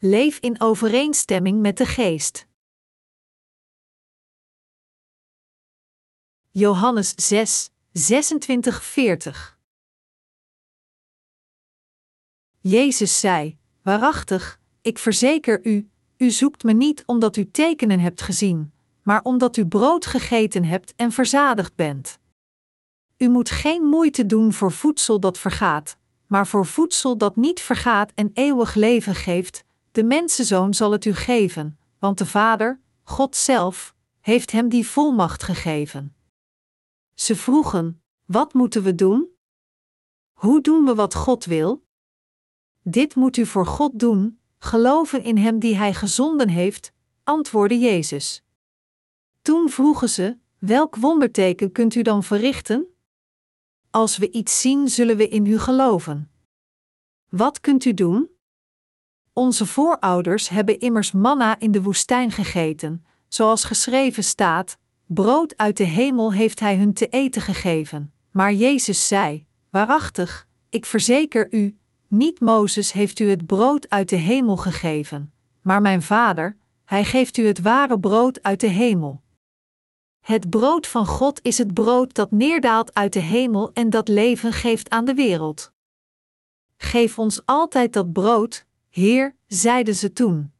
Leef in overeenstemming met de Geest. Johannes 6, 26, 40 Jezus zei: Waarachtig, ik verzeker u, u zoekt me niet omdat u tekenen hebt gezien, maar omdat u brood gegeten hebt en verzadigd bent. U moet geen moeite doen voor voedsel dat vergaat, maar voor voedsel dat niet vergaat en eeuwig leven geeft, de mensenzoon zal het u geven, want de Vader, God zelf, heeft hem die volmacht gegeven. Ze vroegen: Wat moeten we doen? Hoe doen we wat God wil? Dit moet u voor God doen, geloven in Hem die Hij gezonden heeft, antwoordde Jezus. Toen vroegen ze: Welk wonderteken kunt u dan verrichten? Als we iets zien, zullen we in u geloven. Wat kunt u doen? Onze voorouders hebben immers manna in de woestijn gegeten, zoals geschreven staat: Brood uit de hemel heeft hij hun te eten gegeven. Maar Jezus zei: Waarachtig, ik verzeker u, niet Mozes heeft u het brood uit de hemel gegeven, maar mijn Vader, hij geeft u het ware brood uit de hemel. Het brood van God is het brood dat neerdaalt uit de hemel en dat leven geeft aan de wereld. Geef ons altijd dat brood, Heer, zeiden ze toen.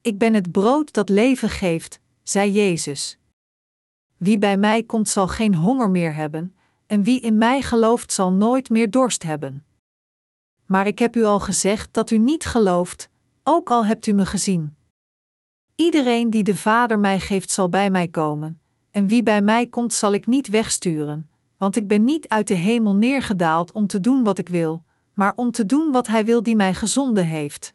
Ik ben het brood dat leven geeft, zei Jezus. Wie bij mij komt zal geen honger meer hebben, en wie in mij gelooft zal nooit meer dorst hebben. Maar ik heb u al gezegd dat u niet gelooft, ook al hebt u me gezien. Iedereen die de Vader mij geeft zal bij mij komen, en wie bij mij komt zal ik niet wegsturen, want ik ben niet uit de hemel neergedaald om te doen wat ik wil, maar om te doen wat Hij wil die mij gezonden heeft.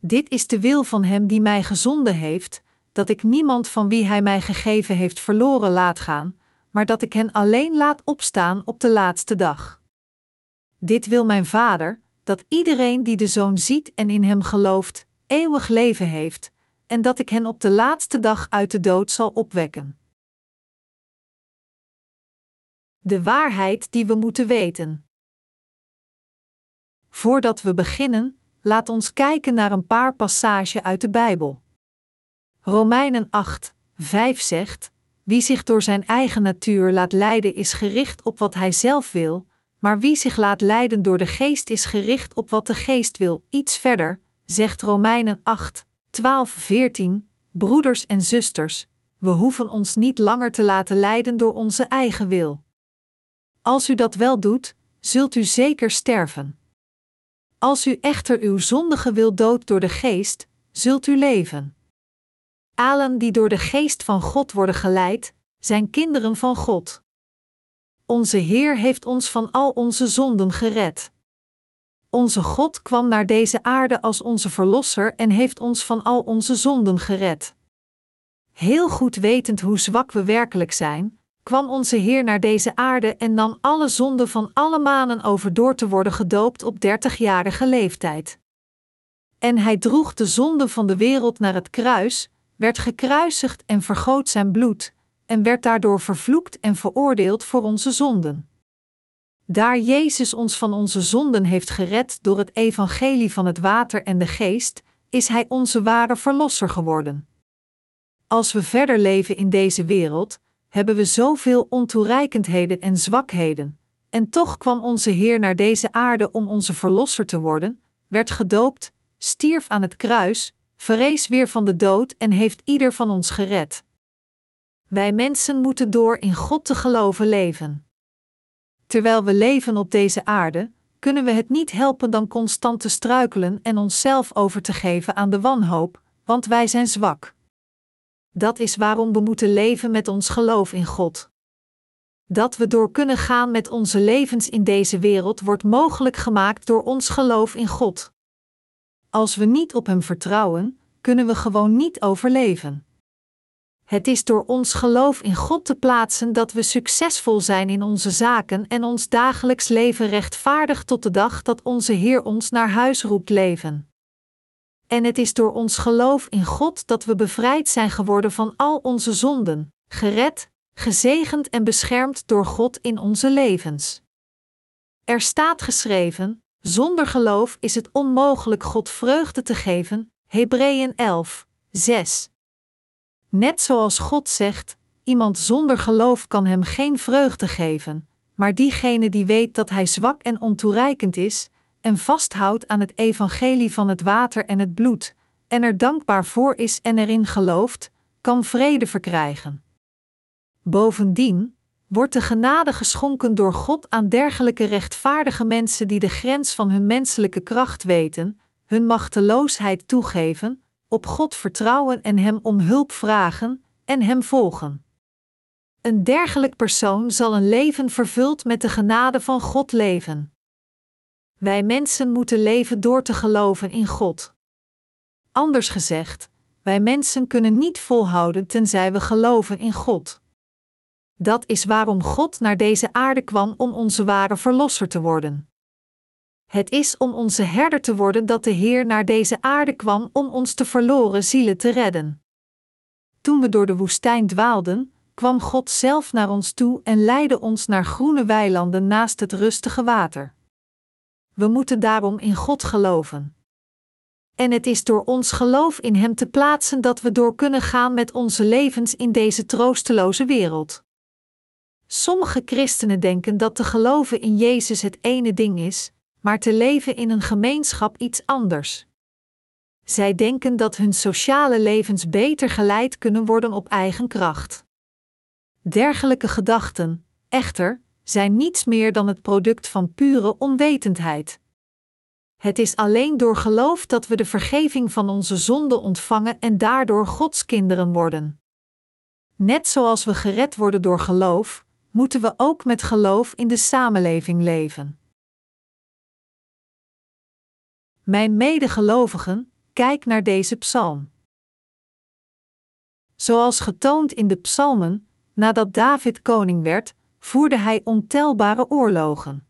Dit is de wil van Hem die mij gezonden heeft, dat ik niemand van wie Hij mij gegeven heeft verloren laat gaan, maar dat ik hen alleen laat opstaan op de laatste dag. Dit wil mijn Vader, dat iedereen die de Zoon ziet en in Hem gelooft, eeuwig leven heeft, en dat ik hen op de laatste dag uit de dood zal opwekken. De waarheid die we moeten weten. Voordat we beginnen, laat ons kijken naar een paar passages uit de Bijbel. Romeinen 8, 5 zegt: Wie zich door zijn eigen natuur laat leiden is gericht op wat hij zelf wil, maar wie zich laat leiden door de geest is gericht op wat de geest wil. Iets verder, zegt Romeinen 8, 12, 14: Broeders en zusters, we hoeven ons niet langer te laten leiden door onze eigen wil. Als u dat wel doet, zult u zeker sterven. Als u echter uw zondige wil dood door de geest, zult u leven. Allen die door de geest van God worden geleid, zijn kinderen van God. Onze Heer heeft ons van al onze zonden gered. Onze God kwam naar deze aarde als onze Verlosser en heeft ons van al onze zonden gered. Heel goed wetend hoe zwak we werkelijk zijn, kwam onze Heer naar deze aarde en nam alle zonden van alle manen over door te worden gedoopt op dertigjarige leeftijd. En hij droeg de zonde van de wereld naar het kruis, werd gekruisigd en vergoot zijn bloed, en werd daardoor vervloekt en veroordeeld voor onze zonden. Daar Jezus ons van onze zonden heeft gered door het evangelie van het water en de geest, is Hij onze ware Verlosser geworden. Als we verder leven in deze wereld, hebben we zoveel ontoereikendheden en zwakheden, en toch kwam onze Heer naar deze aarde om onze Verlosser te worden, werd gedoopt, stierf aan het kruis, verrees weer van de dood en heeft ieder van ons gered. Wij mensen moeten door in God te geloven leven. Terwijl we leven op deze aarde, kunnen we het niet helpen dan constant te struikelen en onszelf over te geven aan de wanhoop, want wij zijn zwak. Dat is waarom we moeten leven met ons geloof in God. Dat we door kunnen gaan met onze levens in deze wereld wordt mogelijk gemaakt door ons geloof in God. Als we niet op Hem vertrouwen, kunnen we gewoon niet overleven. Het is door ons geloof in God te plaatsen dat we succesvol zijn in onze zaken en ons dagelijks leven rechtvaardig tot de dag dat onze Heer ons naar huis roept leven. En het is door ons geloof in God dat we bevrijd zijn geworden van al onze zonden, gered, gezegend en beschermd door God in onze levens. Er staat geschreven: Zonder geloof is het onmogelijk God vreugde te geven. Hebreeën 11, 6. Net zoals God zegt: iemand zonder geloof kan hem geen vreugde geven, maar diegene die weet dat hij zwak en ontoereikend is, en vasthoudt aan het evangelie van het water en het bloed, en er dankbaar voor is en erin gelooft, kan vrede verkrijgen. Bovendien wordt de genade geschonken door God aan dergelijke rechtvaardige mensen die de grens van hun menselijke kracht weten, hun machteloosheid toegeven, op God vertrouwen en Hem om hulp vragen en Hem volgen. Een dergelijk persoon zal een leven vervuld met de genade van God leven. Wij mensen moeten leven door te geloven in God. Anders gezegd, wij mensen kunnen niet volhouden tenzij we geloven in God. Dat is waarom God naar deze aarde kwam om onze ware verlosser te worden. Het is om onze herder te worden dat de Heer naar deze aarde kwam om ons te verloren zielen te redden. Toen we door de woestijn dwaalden, kwam God zelf naar ons toe en leidde ons naar groene weilanden naast het rustige water. We moeten daarom in God geloven. En het is door ons geloof in Hem te plaatsen dat we door kunnen gaan met onze levens in deze troosteloze wereld. Sommige christenen denken dat te geloven in Jezus het ene ding is, maar te leven in een gemeenschap iets anders. Zij denken dat hun sociale levens beter geleid kunnen worden op eigen kracht. Dergelijke gedachten, echter, zijn niets meer dan het product van pure onwetendheid. Het is alleen door geloof dat we de vergeving van onze zonden ontvangen en daardoor Gods kinderen worden. Net zoals we gered worden door geloof, moeten we ook met geloof in de samenleving leven. Mijn medegelovigen, kijk naar deze psalm. Zoals getoond in de psalmen, nadat David koning werd, voerde hij ontelbare oorlogen.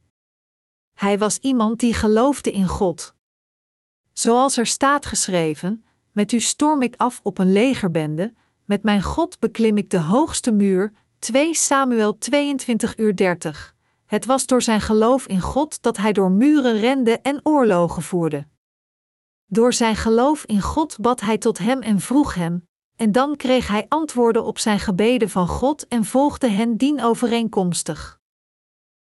Hij was iemand die geloofde in God. Zoals er staat geschreven: Met u storm ik af op een legerbende, met mijn God beklim ik de hoogste muur. 2 Samuel 22 uur 30. Het was door zijn geloof in God dat hij door muren rende en oorlogen voerde. Door zijn geloof in God bad hij tot hem en vroeg hem, en dan kreeg hij antwoorden op zijn gebeden van God en volgde hen dienovereenkomstig.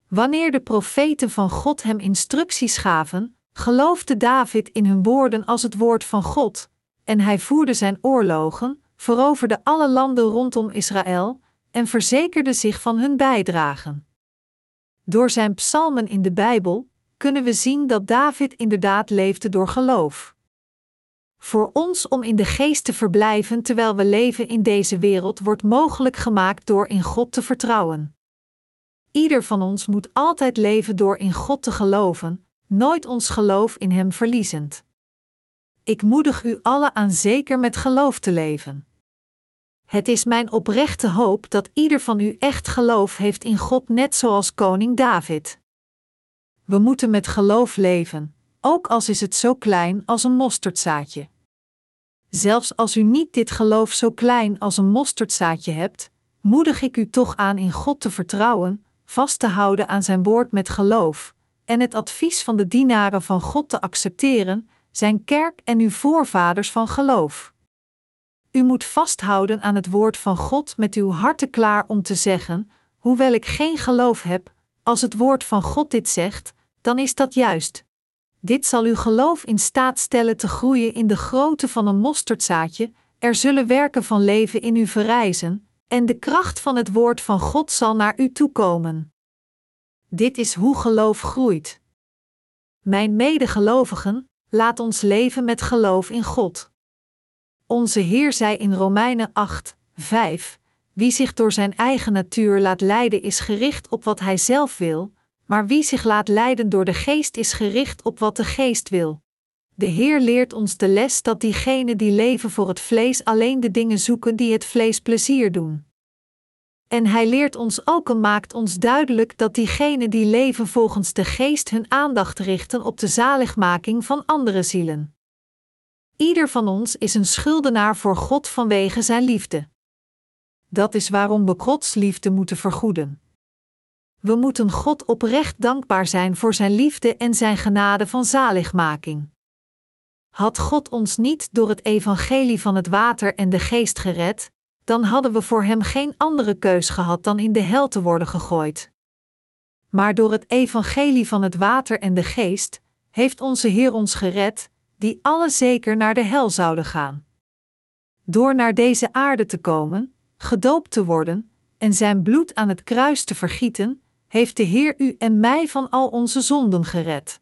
Wanneer de profeten van God hem instructies gaven, geloofde David in hun woorden als het woord van God, en hij voerde zijn oorlogen, veroverde alle landen rondom Israël en verzekerde zich van hun bijdragen. Door zijn psalmen in de Bijbel kunnen we zien dat David inderdaad leefde door geloof. Voor ons om in de geest te verblijven terwijl we leven in deze wereld wordt mogelijk gemaakt door in God te vertrouwen. Ieder van ons moet altijd leven door in God te geloven, nooit ons geloof in Hem verliezend. Ik moedig u allen aan zeker met geloof te leven. Het is mijn oprechte hoop dat ieder van u echt geloof heeft in God, net zoals koning David. We moeten met geloof leven, ook als is het zo klein als een mosterdzaadje. Zelfs als u niet dit geloof zo klein als een mosterdzaadje hebt, moedig ik u toch aan in God te vertrouwen, vast te houden aan zijn woord met geloof, en het advies van de dienaren van God te accepteren, zijn kerk en uw voorvaders van geloof. U moet vasthouden aan het woord van God met uw harten klaar om te zeggen: Hoewel ik geen geloof heb, als het woord van God dit zegt, dan is dat juist. Dit zal uw geloof in staat stellen te groeien in de grootte van een mosterdzaadje, er zullen werken van leven in u verrijzen, en de kracht van het woord van God zal naar u toekomen. Dit is hoe geloof groeit. Mijn medegelovigen, laat ons leven met geloof in God. Onze Heer zei in Romeinen 8, 5: Wie zich door zijn eigen natuur laat leiden is gericht op wat hij zelf wil, maar wie zich laat leiden door de geest is gericht op wat de geest wil. De Heer leert ons de les dat diegenen die leven voor het vlees alleen de dingen zoeken die het vlees plezier doen. En Hij leert ons ook en maakt ons duidelijk dat diegenen die leven volgens de geest hun aandacht richten op de zaligmaking van andere zielen. Ieder van ons is een schuldenaar voor God vanwege Zijn liefde. Dat is waarom we Gods liefde moeten vergoeden. We moeten God oprecht dankbaar zijn voor Zijn liefde en Zijn genade van zaligmaking. Had God ons niet door het evangelie van het water en de geest gered, dan hadden we voor Hem geen andere keus gehad dan in de hel te worden gegooid. Maar door het evangelie van het water en de geest heeft onze Heer ons gered, die alle zeker naar de hel zouden gaan. Door naar deze aarde te komen, gedoopt te worden en Zijn bloed aan het kruis te vergieten, heeft de Heer u en mij van al onze zonden gered.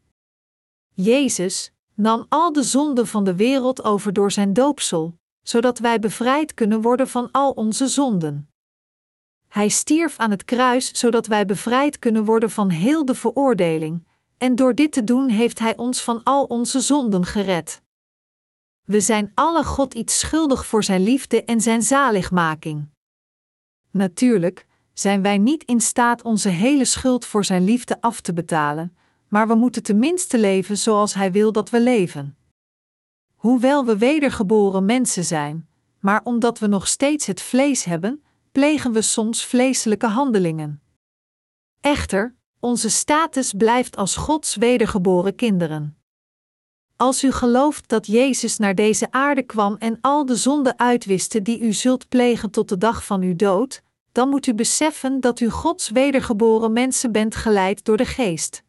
Jezus nam al de zonden van de wereld over door zijn doopsel, zodat wij bevrijd kunnen worden van al onze zonden. Hij stierf aan het kruis zodat wij bevrijd kunnen worden van heel de veroordeling, en door dit te doen heeft Hij ons van al onze zonden gered. We zijn alle God iets schuldig voor Zijn liefde en Zijn zaligmaking. Natuurlijk zijn wij niet in staat onze hele schuld voor Zijn liefde af te betalen, maar we moeten tenminste leven zoals Hij wil dat we leven. Hoewel we wedergeboren mensen zijn, maar omdat we nog steeds het vlees hebben, plegen we soms vleeselijke handelingen. Echter, onze status blijft als Gods wedergeboren kinderen. Als u gelooft dat Jezus naar deze aarde kwam en al de zonden uitwiste die u zult plegen tot de dag van uw dood, dan moet u beseffen dat u Gods wedergeboren mensen bent geleid door de Geest.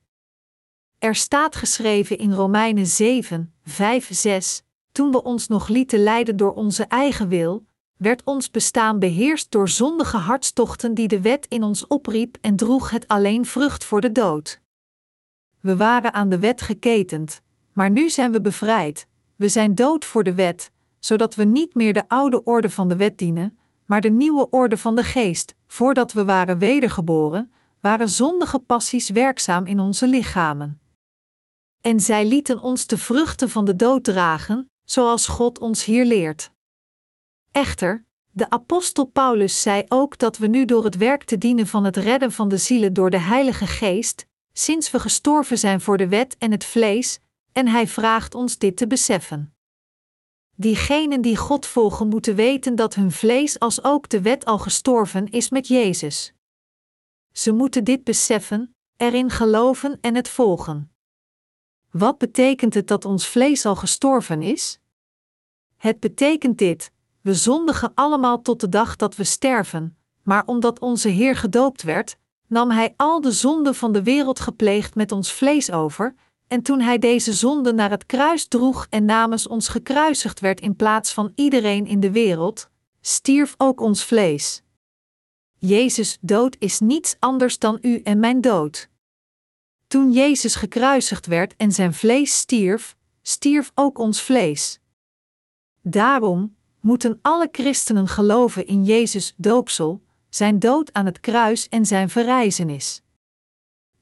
Er staat geschreven in Romeinen 7, 5, 6: Toen we ons nog lieten leiden door onze eigen wil, werd ons bestaan beheerst door zondige hartstochten die de wet in ons opriep en droeg het alleen vrucht voor de dood. We waren aan de wet geketend, maar nu zijn we bevrijd. We zijn dood voor de wet, zodat we niet meer de oude orde van de wet dienen, maar de nieuwe orde van de geest. Voordat we waren wedergeboren, waren zondige passies werkzaam in onze lichamen. En zij lieten ons de vruchten van de dood dragen, zoals God ons hier leert. Echter, de apostel Paulus zei ook dat we nu door het werk te dienen van het redden van de zielen door de Heilige Geest, sinds we gestorven zijn voor de wet en het vlees, en hij vraagt ons dit te beseffen. Diegenen die God volgen moeten weten dat hun vlees als ook de wet al gestorven is met Jezus. Ze moeten dit beseffen, erin geloven en het volgen. Wat betekent het dat ons vlees al gestorven is? Het betekent dit: we zondigen allemaal tot de dag dat we sterven, maar omdat onze Heer gedoopt werd, nam Hij al de zonden van de wereld gepleegd met ons vlees over, en toen Hij deze zonden naar het kruis droeg en namens ons gekruisigd werd in plaats van iedereen in de wereld, stierf ook ons vlees. Jezus' dood is niets anders dan u en mijn dood. Toen Jezus gekruisigd werd en zijn vlees stierf, stierf ook ons vlees. Daarom, moeten alle christenen geloven in Jezus' doopsel, zijn dood aan het kruis en zijn verrijzenis.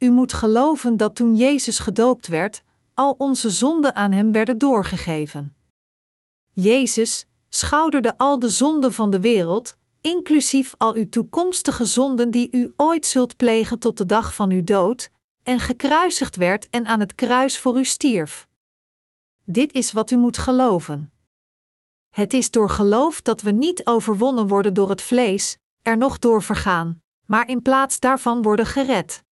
U moet geloven dat toen Jezus gedoopt werd, al onze zonden aan hem werden doorgegeven. Jezus schouderde al de zonden van de wereld, inclusief al uw toekomstige zonden die u ooit zult plegen tot de dag van uw dood, en gekruisigd werd en aan het kruis voor u stierf. Dit is wat u moet geloven. Het is door geloof dat we niet overwonnen worden door het vlees, er nog door vergaan, maar in plaats daarvan worden gered.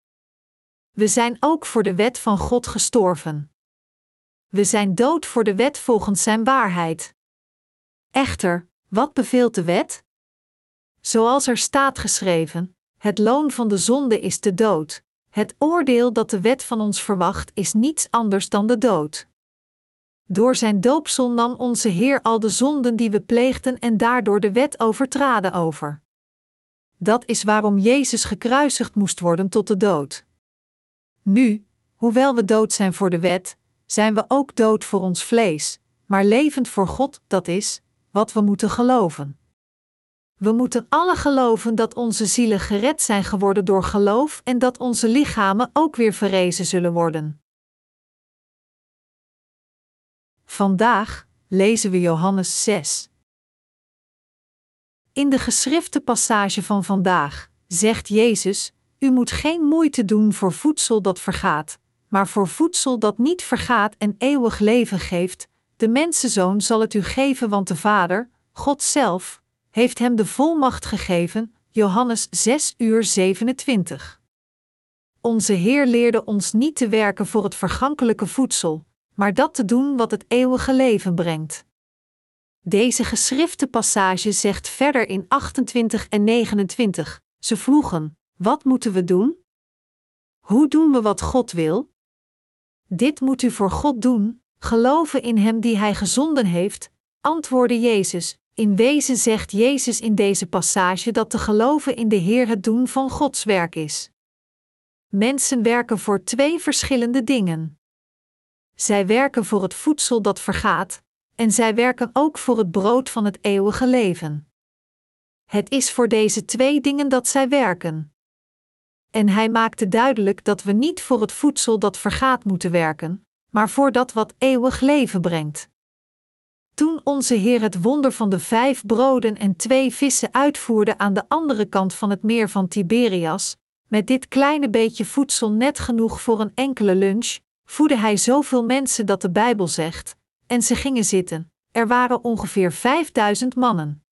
We zijn ook voor de wet van God gestorven. We zijn dood voor de wet volgens Zijn waarheid. Echter, wat beveelt de wet? Zoals er staat geschreven: het loon van de zonde is de dood. Het oordeel dat de wet van ons verwacht is niets anders dan de dood. Door zijn doopsel nam onze Heer al de zonden die we pleegden en daardoor de wet overtraden over. Dat is waarom Jezus gekruisigd moest worden tot de dood. Nu, hoewel we dood zijn voor de wet, zijn we ook dood voor ons vlees, maar levend voor God, dat is wat we moeten geloven. We moeten alle geloven dat onze zielen gered zijn geworden door geloof en dat onze lichamen ook weer verrezen zullen worden. Vandaag lezen we Johannes 6. In de geschrifte passage van vandaag zegt Jezus: U moet geen moeite doen voor voedsel dat vergaat, maar voor voedsel dat niet vergaat en eeuwig leven geeft. De mensenzoon zal het u geven, want de Vader, God zelf, heeft hem de volmacht gegeven. Johannes 6 uur 27. Onze Heer leerde ons niet te werken voor het vergankelijke voedsel, maar dat te doen wat het eeuwige leven brengt. Deze geschrifte passage zegt verder in 28 en 29: Ze vroegen: Wat moeten we doen? Hoe doen we wat God wil? Dit moet u voor God doen, geloven in Hem die Hij gezonden heeft, antwoordde Jezus. In wezen zegt Jezus in deze passage dat te geloven in de Heer het doen van Gods werk is. Mensen werken voor twee verschillende dingen. Zij werken voor het voedsel dat vergaat, en zij werken ook voor het brood van het eeuwige leven. Het is voor deze twee dingen dat zij werken. En hij maakte duidelijk dat we niet voor het voedsel dat vergaat moeten werken, maar voor dat wat eeuwig leven brengt. Toen onze Heer het wonder van de vijf broden en twee vissen uitvoerde aan de andere kant van het meer van Tiberias, met dit kleine beetje voedsel net genoeg voor een enkele lunch, voedde hij zoveel mensen dat de Bijbel zegt, en ze gingen zitten. Er waren ongeveer vijfduizend mannen.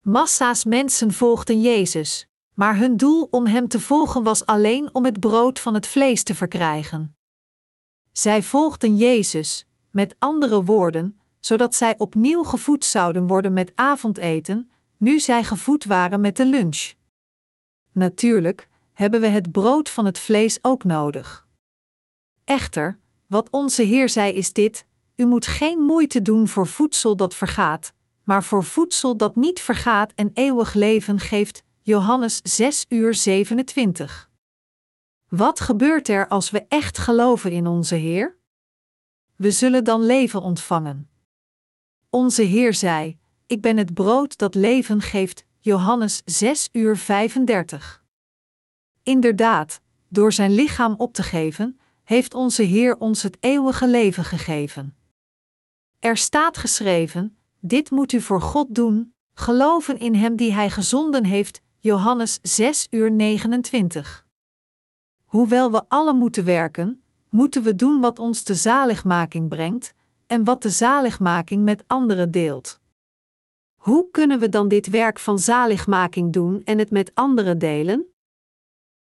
Massa's mensen volgden Jezus, maar hun doel om hem te volgen was alleen om het brood van het vlees te verkrijgen. Zij volgden Jezus, met andere woorden, zodat zij opnieuw gevoed zouden worden met avondeten, nu zij gevoed waren met de lunch. Natuurlijk hebben we het brood van het vlees ook nodig. Echter, wat onze Heer zei is dit: U moet geen moeite doen voor voedsel dat vergaat, maar voor voedsel dat niet vergaat en eeuwig leven geeft. Johannes 6 uur 27. Wat gebeurt er als we echt geloven in onze Heer? We zullen dan leven ontvangen. Onze Heer zei: Ik ben het brood dat leven geeft. Johannes 6 uur 35. Inderdaad, door zijn lichaam op te geven, heeft onze Heer ons het eeuwige leven gegeven. Er staat geschreven: Dit moet u voor God doen, geloven in Hem die Hij gezonden heeft. Johannes 6 uur 29. Hoewel we alle moeten werken, moeten we doen wat ons de zaligmaking brengt en wat de zaligmaking met anderen deelt. Hoe kunnen we dan dit werk van zaligmaking doen en het met anderen delen?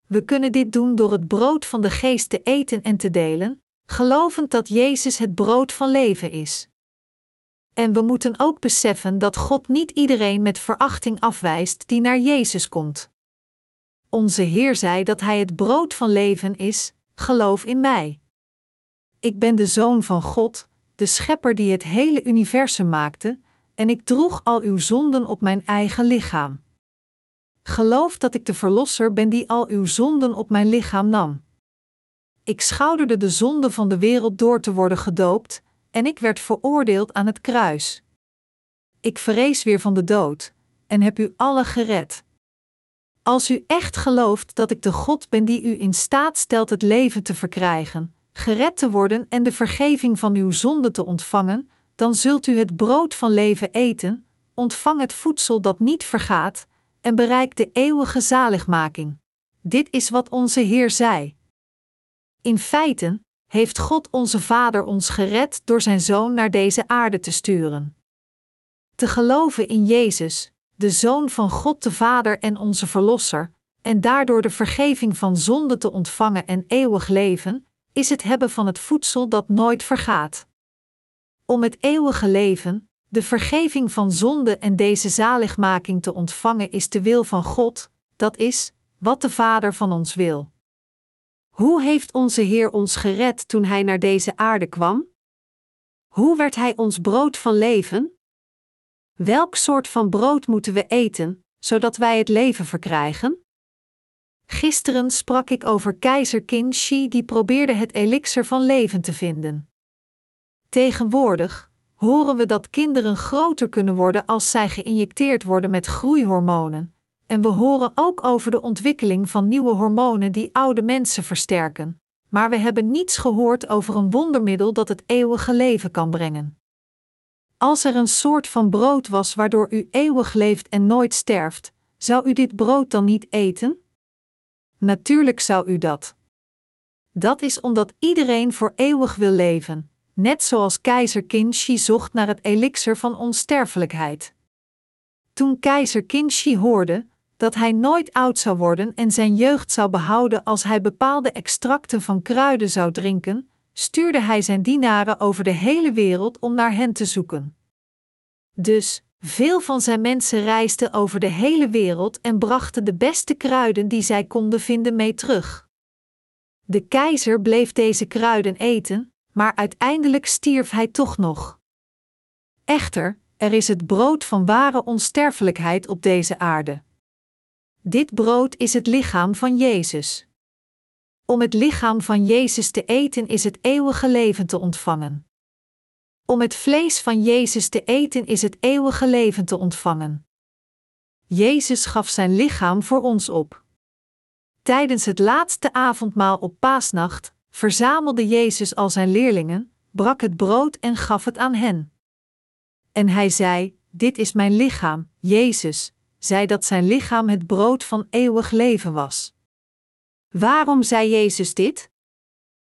We kunnen dit doen door het brood van de geest te eten en te delen, gelovend dat Jezus het brood van leven is. En we moeten ook beseffen dat God niet iedereen met verachting afwijst die naar Jezus komt. Onze Heer zei dat Hij het brood van leven is, geloof in mij. Ik ben de zoon van God, de schepper die het hele universum maakte, en ik droeg al uw zonden op mijn eigen lichaam. Geloof dat ik de Verlosser ben die al uw zonden op mijn lichaam nam. Ik schouderde de zonde van de wereld door te worden gedoopt, en ik werd veroordeeld aan het kruis. Ik vrees weer van de dood, en heb u alle gered. Als u echt gelooft dat ik de God ben die u in staat stelt het leven te verkrijgen, gered te worden en de vergeving van uw zonde te ontvangen, dan zult u het brood van leven eten, ontvang het voedsel dat niet vergaat, en bereik de eeuwige zaligmaking. Dit is wat onze Heer zei. In feite heeft God onze Vader ons gered door zijn Zoon naar deze aarde te sturen. Te geloven in Jezus, de Zoon van God de Vader en onze Verlosser, en daardoor de vergeving van zonde te ontvangen en eeuwig leven, is het hebben van het voedsel dat nooit vergaat. Om het eeuwige leven, de vergeving van zonde en deze zaligmaking te ontvangen is de wil van God, dat is, wat de Vader van ons wil. Hoe heeft onze Heer ons gered toen Hij naar deze aarde kwam? Hoe werd Hij ons brood van leven? Welk soort van brood moeten we eten, zodat wij het leven verkrijgen? Gisteren sprak ik over keizer Qin Shi die probeerde het elixir van leven te vinden. Tegenwoordig horen we dat kinderen groter kunnen worden als zij geïnjecteerd worden met groeihormonen, en we horen ook over de ontwikkeling van nieuwe hormonen die oude mensen versterken, maar we hebben niets gehoord over een wondermiddel dat het eeuwige leven kan brengen. Als er een soort van brood was waardoor u eeuwig leeft en nooit sterft, zou u dit brood dan niet eten? Natuurlijk zou u dat. Dat is omdat iedereen voor eeuwig wil leven, net zoals keizer Qin zocht naar het elixir van onsterfelijkheid. Toen keizer Qin hoorde dat hij nooit oud zou worden en zijn jeugd zou behouden als hij bepaalde extracten van kruiden zou drinken, stuurde hij zijn dienaren over de hele wereld om naar hen te zoeken. Dus, veel van zijn mensen reisden over de hele wereld en brachten de beste kruiden die zij konden vinden mee terug. De keizer bleef deze kruiden eten, maar uiteindelijk stierf hij toch nog. Echter, er is het brood van ware onsterfelijkheid op deze aarde. Dit brood is het lichaam van Jezus. Om het lichaam van Jezus te eten is het eeuwige leven te ontvangen. Om het vlees van Jezus te eten is het eeuwige leven te ontvangen. Jezus gaf zijn lichaam voor ons op. Tijdens het laatste avondmaal op paasnacht verzamelde Jezus al zijn leerlingen, brak het brood en gaf het aan hen. En hij zei: Dit is mijn lichaam, Jezus, zei dat zijn lichaam het brood van eeuwig leven was. Waarom zei Jezus dit?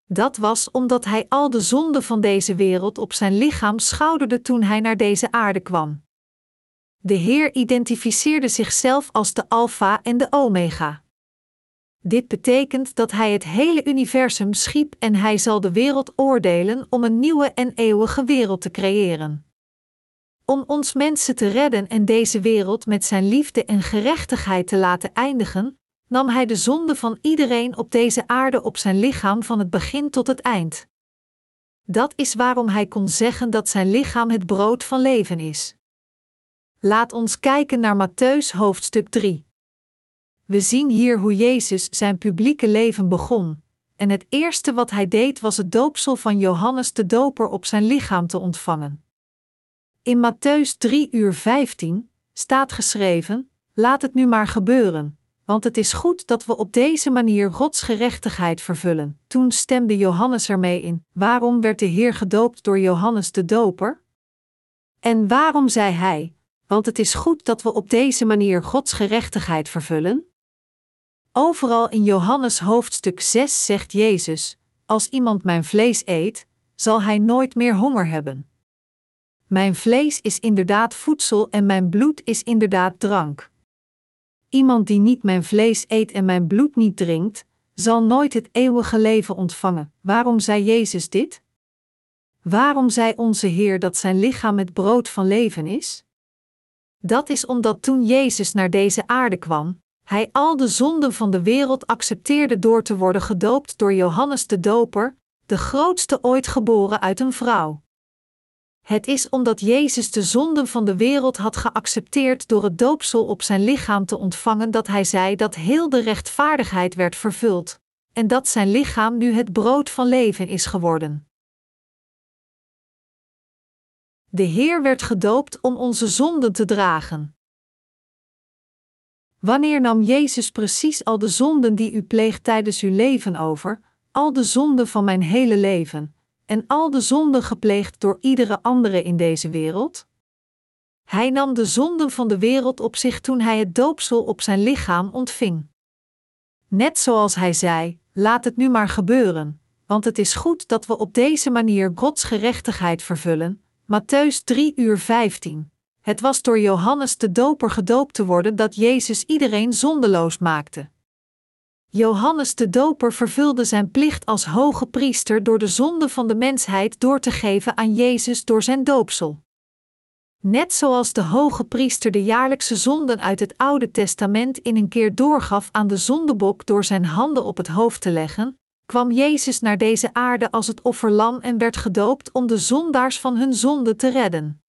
Dat was omdat hij al de zonden van deze wereld op zijn lichaam schouderde toen hij naar deze aarde kwam. De Heer identificeerde zichzelf als de Alpha en de Omega. Dit betekent dat hij het hele universum schiep en hij zal de wereld oordelen om een nieuwe en eeuwige wereld te creëren. Om ons mensen te redden en deze wereld met zijn liefde en gerechtigheid te laten eindigen, nam hij de zonde van iedereen op deze aarde op zijn lichaam van het begin tot het eind. Dat is waarom hij kon zeggen dat zijn lichaam het brood van leven is. Laat ons kijken naar Matthäus hoofdstuk 3. We zien hier hoe Jezus zijn publieke leven begon, en het eerste wat hij deed was het doopsel van Johannes de Doper op zijn lichaam te ontvangen. In Matthäus 3 uur 15 staat geschreven: Laat het nu maar gebeuren, want het is goed dat we op deze manier Gods gerechtigheid vervullen. Toen stemde Johannes ermee in: Waarom werd de Heer gedoopt door Johannes de Doper? En waarom zei hij: Want het is goed dat we op deze manier Gods gerechtigheid vervullen? Overal in Johannes hoofdstuk 6 zegt Jezus: Als iemand mijn vlees eet, zal hij nooit meer honger hebben. Mijn vlees is inderdaad voedsel en mijn bloed is inderdaad drank. Iemand die niet mijn vlees eet en mijn bloed niet drinkt, zal nooit het eeuwige leven ontvangen. Waarom zei Jezus dit? Waarom zei onze Heer dat zijn lichaam het brood van leven is? Dat is omdat toen Jezus naar deze aarde kwam, hij al de zonden van de wereld accepteerde door te worden gedoopt door Johannes de Doper, de grootste ooit geboren uit een vrouw. Het is omdat Jezus de zonden van de wereld had geaccepteerd door het doopsel op zijn lichaam te ontvangen dat hij zei dat heel de rechtvaardigheid werd vervuld, en dat zijn lichaam nu het brood van leven is geworden. De Heer werd gedoopt om onze zonden te dragen. Wanneer nam Jezus precies al de zonden die u pleegt tijdens uw leven over, al de zonden van mijn hele leven, en al de zonden gepleegd door iedere andere in deze wereld? Hij nam de zonden van de wereld op zich toen hij het doopsel op zijn lichaam ontving. Net zoals hij zei: Laat het nu maar gebeuren, want het is goed dat we op deze manier Gods gerechtigheid vervullen. Matthäus 3 uur 15. Het was door Johannes de Doper gedoopt te worden dat Jezus iedereen zondeloos maakte. Johannes de Doper vervulde zijn plicht als hoge priester door de zonde van de mensheid door te geven aan Jezus door zijn doopsel. Net zoals de hoge priester de jaarlijkse zonden uit het Oude Testament in een keer doorgaf aan de zondebok door zijn handen op het hoofd te leggen, kwam Jezus naar deze aarde als het offerlam en werd gedoopt om de zondaars van hun zonde te redden.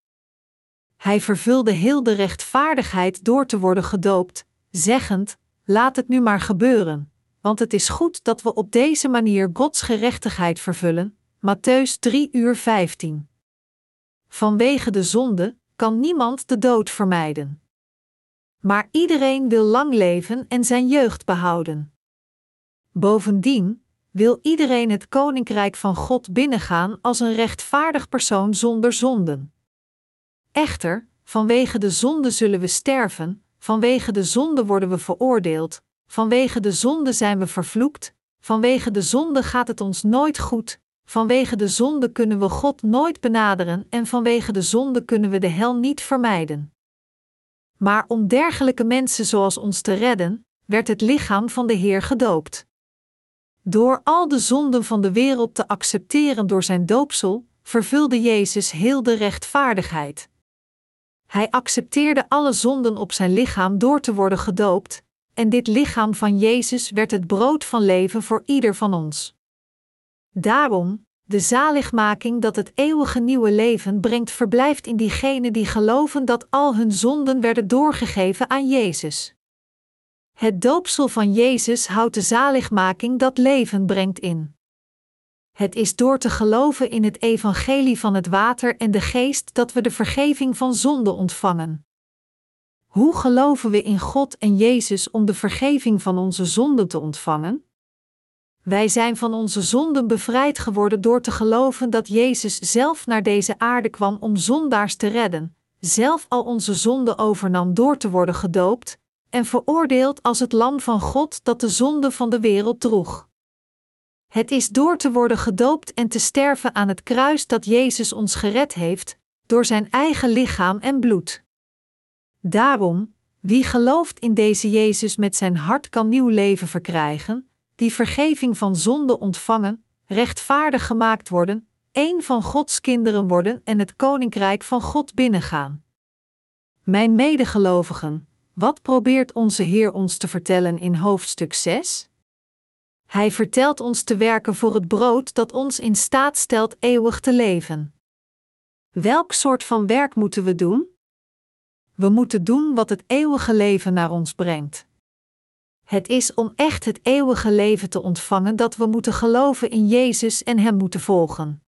Hij vervulde heel de rechtvaardigheid door te worden gedoopt, zeggend: Laat het nu maar gebeuren, want het is goed dat we op deze manier Gods gerechtigheid vervullen. Matthäus 3 uur 15. Vanwege de zonde kan niemand de dood vermijden. Maar iedereen wil lang leven en zijn jeugd behouden. Bovendien wil iedereen het koninkrijk van God binnengaan als een rechtvaardig persoon zonder zonden. Echter, vanwege de zonde zullen we sterven, vanwege de zonde worden we veroordeeld, vanwege de zonde zijn we vervloekt, vanwege de zonde gaat het ons nooit goed, vanwege de zonde kunnen we God nooit benaderen en vanwege de zonde kunnen we de hel niet vermijden. Maar om dergelijke mensen zoals ons te redden, werd het lichaam van de Heer gedoopt. Door al de zonden van de wereld te accepteren door zijn doopsel, vervulde Jezus heel de rechtvaardigheid. Hij accepteerde alle zonden op zijn lichaam door te worden gedoopt, en dit lichaam van Jezus werd het brood van leven voor ieder van ons. Daarom, de zaligmaking dat het eeuwige nieuwe leven brengt, verblijft in diegenen die geloven dat al hun zonden werden doorgegeven aan Jezus. Het doopsel van Jezus houdt de zaligmaking dat leven brengt in. Het is door te geloven in het evangelie van het water en de geest dat we de vergeving van zonde ontvangen. Hoe geloven we in God en Jezus om de vergeving van onze zonden te ontvangen? Wij zijn van onze zonden bevrijd geworden door te geloven dat Jezus zelf naar deze aarde kwam om zondaars te redden, zelf al onze zonden overnam door te worden gedoopt, en veroordeeld als het lam van God dat de zonde van de wereld droeg. Het is door te worden gedoopt en te sterven aan het kruis dat Jezus ons gered heeft, door zijn eigen lichaam en bloed. Daarom, wie gelooft in deze Jezus met zijn hart kan nieuw leven verkrijgen, die vergeving van zonde ontvangen, rechtvaardig gemaakt worden, een van Gods kinderen worden en het koninkrijk van God binnengaan. Mijn medegelovigen, wat probeert onze Heer ons te vertellen in hoofdstuk 6? Hij vertelt ons te werken voor het brood dat ons in staat stelt eeuwig te leven. Welk soort van werk moeten we doen? We moeten doen wat het eeuwige leven naar ons brengt. Het is om echt het eeuwige leven te ontvangen dat we moeten geloven in Jezus en Hem moeten volgen.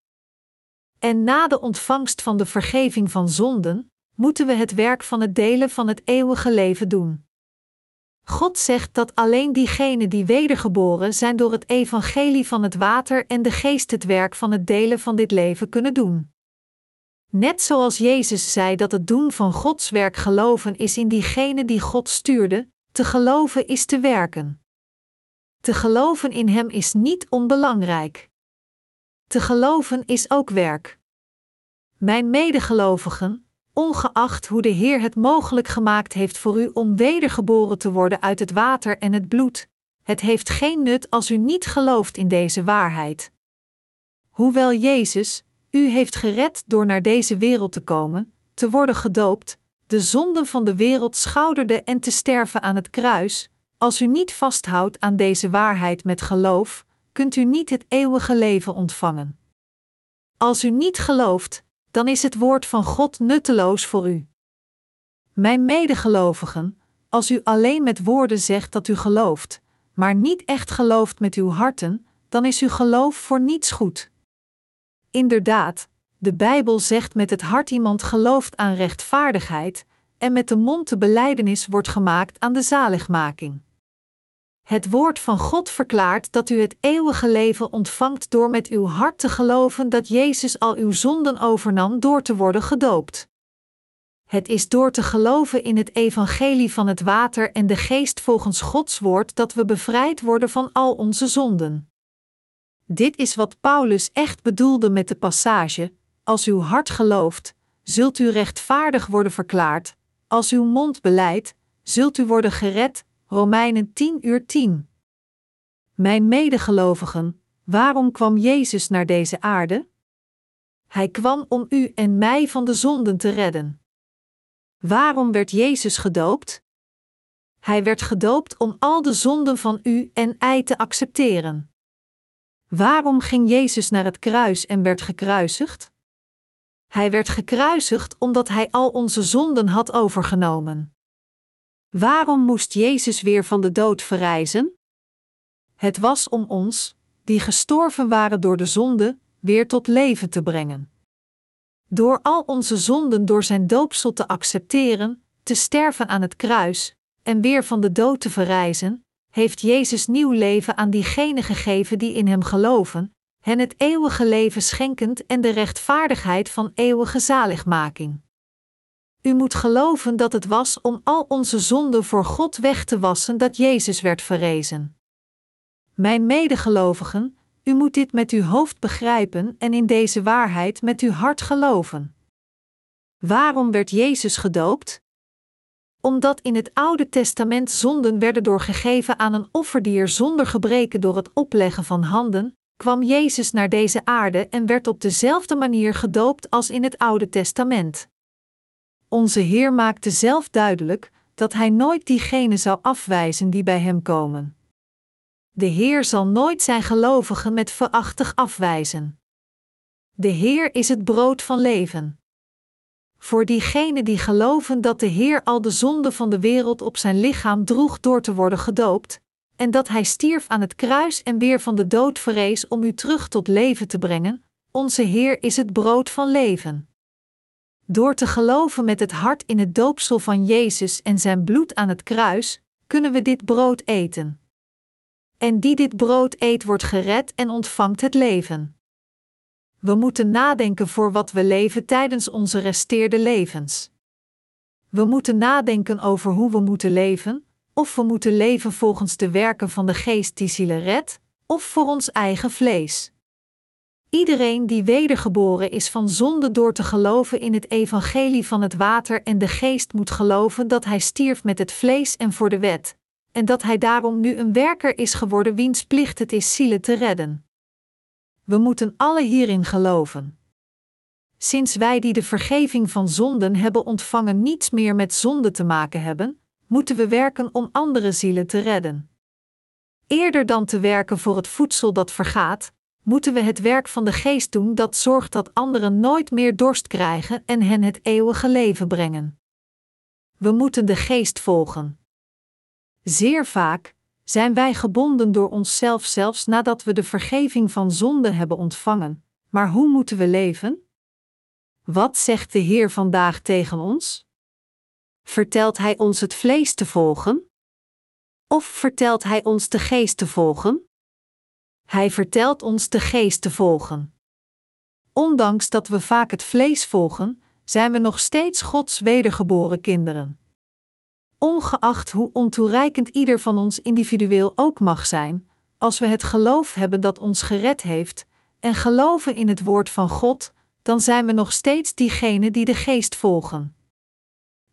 En na de ontvangst van de vergeving van zonden, moeten we het werk van het delen van het eeuwige leven doen. God zegt dat alleen diegenen die wedergeboren zijn door het evangelie van het water en de geest het werk van het delen van dit leven kunnen doen. Net zoals Jezus zei dat het doen van Gods werk geloven is in diegene die God stuurde, te geloven is te werken. Te geloven in Hem is niet onbelangrijk. Te geloven is ook werk. Mijn medegelovigen, ongeacht hoe de Heer het mogelijk gemaakt heeft voor u om wedergeboren te worden uit het water en het bloed, het heeft geen nut als u niet gelooft in deze waarheid. Hoewel Jezus u heeft gered door naar deze wereld te komen, te worden gedoopt, de zonden van de wereld schouderde en te sterven aan het kruis, als u niet vasthoudt aan deze waarheid met geloof, kunt u niet het eeuwige leven ontvangen. Als u niet gelooft, dan is het woord van God nutteloos voor u. Mijn medegelovigen, als u alleen met woorden zegt dat u gelooft, maar niet echt gelooft met uw harten, dan is uw geloof voor niets goed. Inderdaad, de Bijbel zegt met het hart iemand gelooft aan rechtvaardigheid, en met de mond de belijdenis wordt gemaakt aan de zaligmaking. Het woord van God verklaart dat u het eeuwige leven ontvangt door met uw hart te geloven dat Jezus al uw zonden overnam door te worden gedoopt. Het is door te geloven in het evangelie van het water en de geest volgens Gods woord dat we bevrijd worden van al onze zonden. Dit is wat Paulus echt bedoelde met de passage: Als uw hart gelooft, zult u rechtvaardig worden verklaard, als uw mond beleidt, zult u worden gered. Romeinen 10 uur 10. Mijn medegelovigen, waarom kwam Jezus naar deze aarde? Hij kwam om u en mij van de zonden te redden. Waarom werd Jezus gedoopt? Hij werd gedoopt om al de zonden van u en mij te accepteren. Waarom ging Jezus naar het kruis en werd gekruisigd? Hij werd gekruisigd omdat hij al onze zonden had overgenomen. Waarom moest Jezus weer van de dood verrijzen? Het was om ons, die gestorven waren door de zonde, weer tot leven te brengen. Door al onze zonden door zijn doopsel te accepteren, te sterven aan het kruis en weer van de dood te verrijzen, heeft Jezus nieuw leven aan diegenen gegeven die in hem geloven, hen het eeuwige leven schenkend en de rechtvaardigheid van eeuwige zaligmaking. U moet geloven dat het was om al onze zonden voor God weg te wassen dat Jezus werd verrezen. Mijn medegelovigen, u moet dit met uw hoofd begrijpen en in deze waarheid met uw hart geloven. Waarom werd Jezus gedoopt? Omdat in het Oude Testament zonden werden doorgegeven aan een offerdier zonder gebreken door het opleggen van handen, kwam Jezus naar deze aarde en werd op dezelfde manier gedoopt als in het Oude Testament. Onze Heer maakte zelf duidelijk dat Hij nooit diegenen zou afwijzen die bij Hem komen. De Heer zal nooit zijn gelovigen met verachtig afwijzen. De Heer is het brood van leven. Voor diegenen die geloven dat de Heer al de zonde van de wereld op zijn lichaam droeg door te worden gedoopt, en dat Hij stierf aan het kruis en weer van de dood verrees om u terug tot leven te brengen, onze Heer is het brood van leven. Door te geloven met het hart in het doopsel van Jezus en zijn bloed aan het kruis, kunnen we dit brood eten. En die dit brood eet, wordt gered en ontvangt het leven. We moeten nadenken voor wat we leven tijdens onze resteerde levens. We moeten nadenken over hoe we moeten leven, of we moeten leven volgens de werken van de geest die zielen redt, of voor ons eigen vlees. Iedereen die wedergeboren is van zonde door te geloven in het evangelie van het water en de geest moet geloven dat hij stierf met het vlees en voor de wet, en dat hij daarom nu een werker is geworden wiens plicht het is zielen te redden. We moeten alle hierin geloven. Sinds wij die de vergeving van zonden hebben ontvangen niets meer met zonde te maken hebben, moeten we werken om andere zielen te redden. Eerder dan te werken voor het voedsel dat vergaat, moeten we het werk van de geest doen dat zorgt dat anderen nooit meer dorst krijgen en hen het eeuwige leven brengen. We moeten de geest volgen. Zeer vaak zijn wij gebonden door onszelf zelfs nadat we de vergeving van zonde hebben ontvangen. Maar hoe moeten we leven? Wat zegt de Heer vandaag tegen ons? Vertelt Hij ons het vlees te volgen? Of vertelt Hij ons de geest te volgen? Hij vertelt ons de geest te volgen. Ondanks dat we vaak het vlees volgen, zijn we nog steeds Gods wedergeboren kinderen. Ongeacht hoe ontoereikend ieder van ons individueel ook mag zijn, als we het geloof hebben dat ons gered heeft, en geloven in het woord van God, dan zijn we nog steeds diegenen die de geest volgen.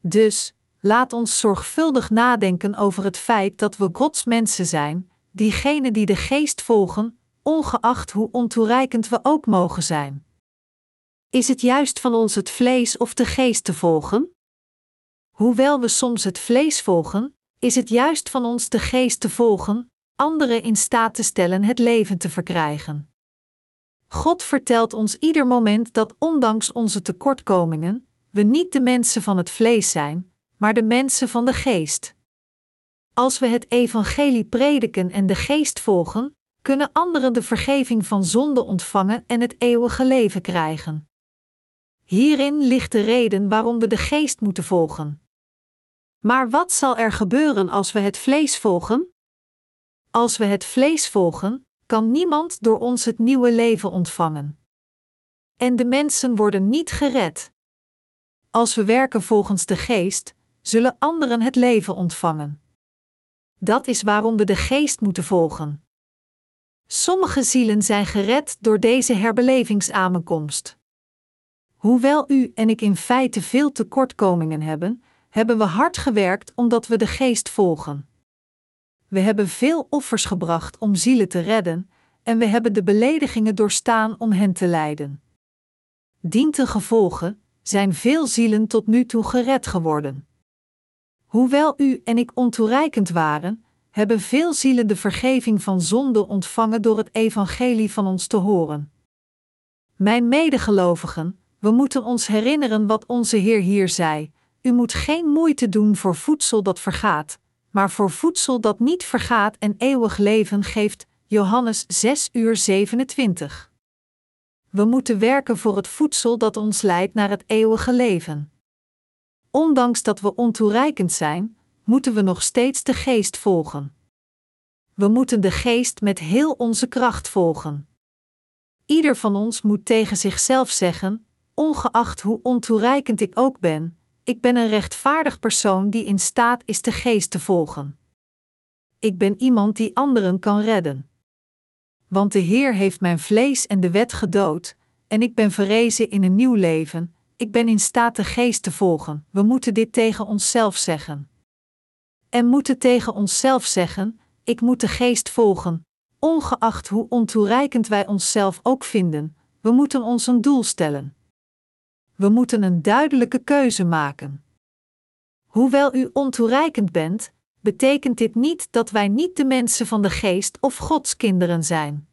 Dus, laat ons zorgvuldig nadenken over het feit dat we Gods mensen zijn, diegenen die de geest volgen, ongeacht hoe ontoereikend we ook mogen zijn. Is het juist van ons het vlees of de geest te volgen? Hoewel we soms het vlees volgen, is het juist van ons de geest te volgen, anderen in staat te stellen het leven te verkrijgen. God vertelt ons ieder moment dat ondanks onze tekortkomingen, we niet de mensen van het vlees zijn, maar de mensen van de geest. Als we het evangelie prediken en de geest volgen, kunnen anderen de vergeving van zonde ontvangen en het eeuwige leven krijgen. Hierin ligt de reden waarom we de geest moeten volgen. Maar wat zal er gebeuren als we het vlees volgen? Als we het vlees volgen, kan niemand door ons het nieuwe leven ontvangen. En de mensen worden niet gered. Als we werken volgens de geest, zullen anderen het leven ontvangen. Dat is waarom we de geest moeten volgen. Sommige zielen zijn gered door deze herbelevingsaankomst. Hoewel u en ik in feite veel tekortkomingen hebben, hebben we hard gewerkt omdat we de geest volgen. We hebben veel offers gebracht om zielen te redden, en we hebben de beledigingen doorstaan om hen te leiden. Dientengevolge zijn veel zielen tot nu toe gered geworden. Hoewel u en ik ontoereikend waren, hebben veel zielen de vergeving van zonde ontvangen door het evangelie van ons te horen. Mijn medegelovigen, we moeten ons herinneren wat onze Heer hier zei: U moet geen moeite doen voor voedsel dat vergaat, maar voor voedsel dat niet vergaat en eeuwig leven geeft. Johannes 6 uur 27. We moeten werken voor het voedsel dat ons leidt naar het eeuwige leven. Ondanks dat we ontoereikend zijn, moeten we nog steeds de geest volgen. We moeten de geest met heel onze kracht volgen. Ieder van ons moet tegen zichzelf zeggen, ongeacht hoe ontoereikend ik ook ben, ik ben een rechtvaardig persoon die in staat is de geest te volgen. Ik ben iemand die anderen kan redden. Want de Heer heeft mijn vlees en de wet gedood, en ik ben verrezen in een nieuw leven, ik ben in staat de geest te volgen. We moeten dit tegen onszelf zeggen. En moeten tegen onszelf zeggen: ik moet de geest volgen, ongeacht hoe ontoereikend wij onszelf ook vinden. We moeten ons een doel stellen. We moeten een duidelijke keuze maken. Hoewel u ontoereikend bent, betekent dit niet dat wij niet de mensen van de geest of Gods kinderen zijn.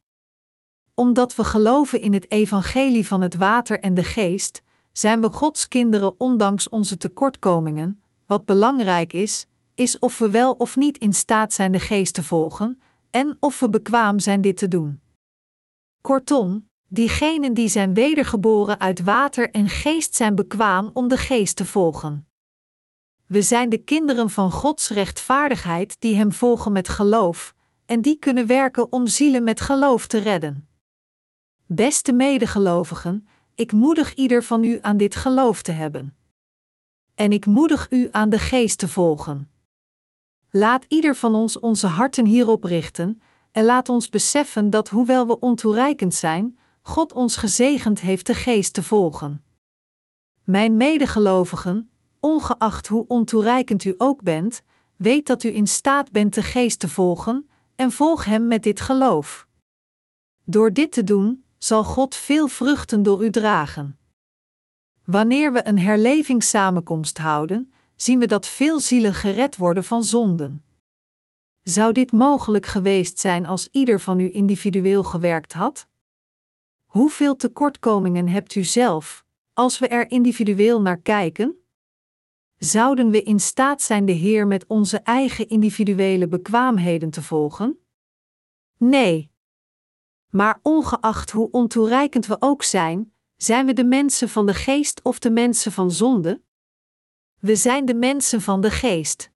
Omdat we geloven in het evangelie van het water en de geest, zijn we Gods kinderen ondanks onze tekortkomingen. Wat belangrijk is, is of we wel of niet in staat zijn de geest te volgen en of we bekwaam zijn dit te doen. Kortom, diegenen die zijn wedergeboren uit water en geest zijn bekwaam om de geest te volgen. We zijn de kinderen van Gods rechtvaardigheid die Hem volgen met geloof, en die kunnen werken om zielen met geloof te redden. Beste medegelovigen, ik moedig ieder van u aan dit geloof te hebben. En ik moedig u aan de geest te volgen. Laat ieder van ons onze harten hierop richten, en laat ons beseffen dat hoewel we ontoereikend zijn, God ons gezegend heeft de geest te volgen. Mijn medegelovigen, ongeacht hoe ontoereikend u ook bent, weet dat u in staat bent de geest te volgen, en volg hem met dit geloof. Door dit te doen, zal God veel vruchten door u dragen. Wanneer we een herlevingssamenkomst houden, zien we dat veel zielen gered worden van zonden. Zou dit mogelijk geweest zijn als ieder van u individueel gewerkt had? Hoeveel tekortkomingen hebt u zelf, als we er individueel naar kijken? Zouden we in staat zijn de Heer met onze eigen individuele bekwaamheden te volgen? Nee. Maar ongeacht hoe ontoereikend we ook zijn, zijn we de mensen van de geest of de mensen van zonde? We zijn de mensen van de geest.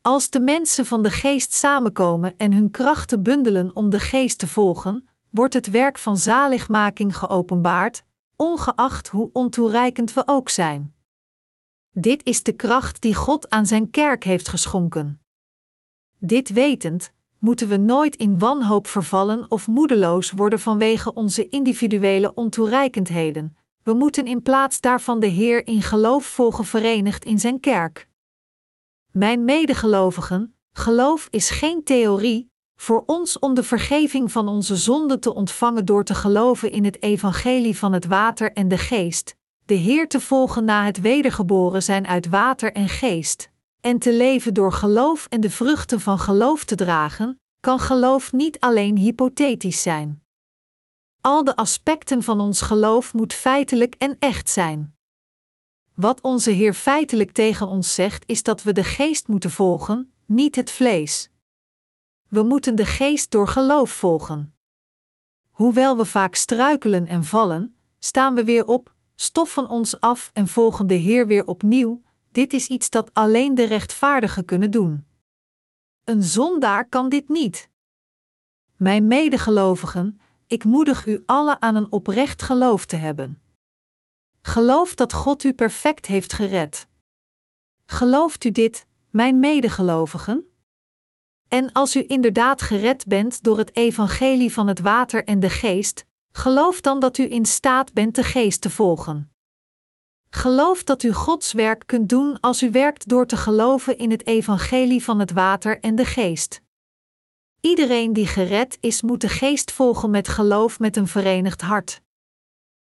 Als de mensen van de geest samenkomen en hun krachten bundelen om de geest te volgen, wordt het werk van zaligmaking geopenbaard, ongeacht hoe ontoereikend we ook zijn. Dit is de kracht die God aan zijn kerk heeft geschonken. Dit wetend, moeten we nooit in wanhoop vervallen of moedeloos worden vanwege onze individuele ontoereikendheden. We moeten in plaats daarvan de Heer in geloof volgen verenigd in zijn kerk. Mijn medegelovigen, geloof is geen theorie, voor ons om de vergeving van onze zonden te ontvangen door te geloven in het evangelie van het water en de geest, de Heer te volgen na het wedergeboren zijn uit water en geest, en te leven door geloof en de vruchten van geloof te dragen, kan geloof niet alleen hypothetisch zijn. Al de aspecten van ons geloof moet feitelijk en echt zijn. Wat onze Heer feitelijk tegen ons zegt, is dat we de geest moeten volgen, niet het vlees. We moeten de geest door geloof volgen. Hoewel we vaak struikelen en vallen, staan we weer op, stoffen ons af en volgen de Heer weer opnieuw. Dit is iets dat alleen de rechtvaardigen kunnen doen. Een zondaar kan dit niet. Mijn medegelovigen, ik moedig u alle aan een oprecht geloof te hebben. Geloof dat God u perfect heeft gered. Gelooft u dit, mijn medegelovigen? En als u inderdaad gered bent door het evangelie van het water en de geest, geloof dan dat u in staat bent de geest te volgen. Geloof dat u Gods werk kunt doen als u werkt door te geloven in het evangelie van het water en de geest. Iedereen die gered is, moet de geest volgen met geloof met een verenigd hart.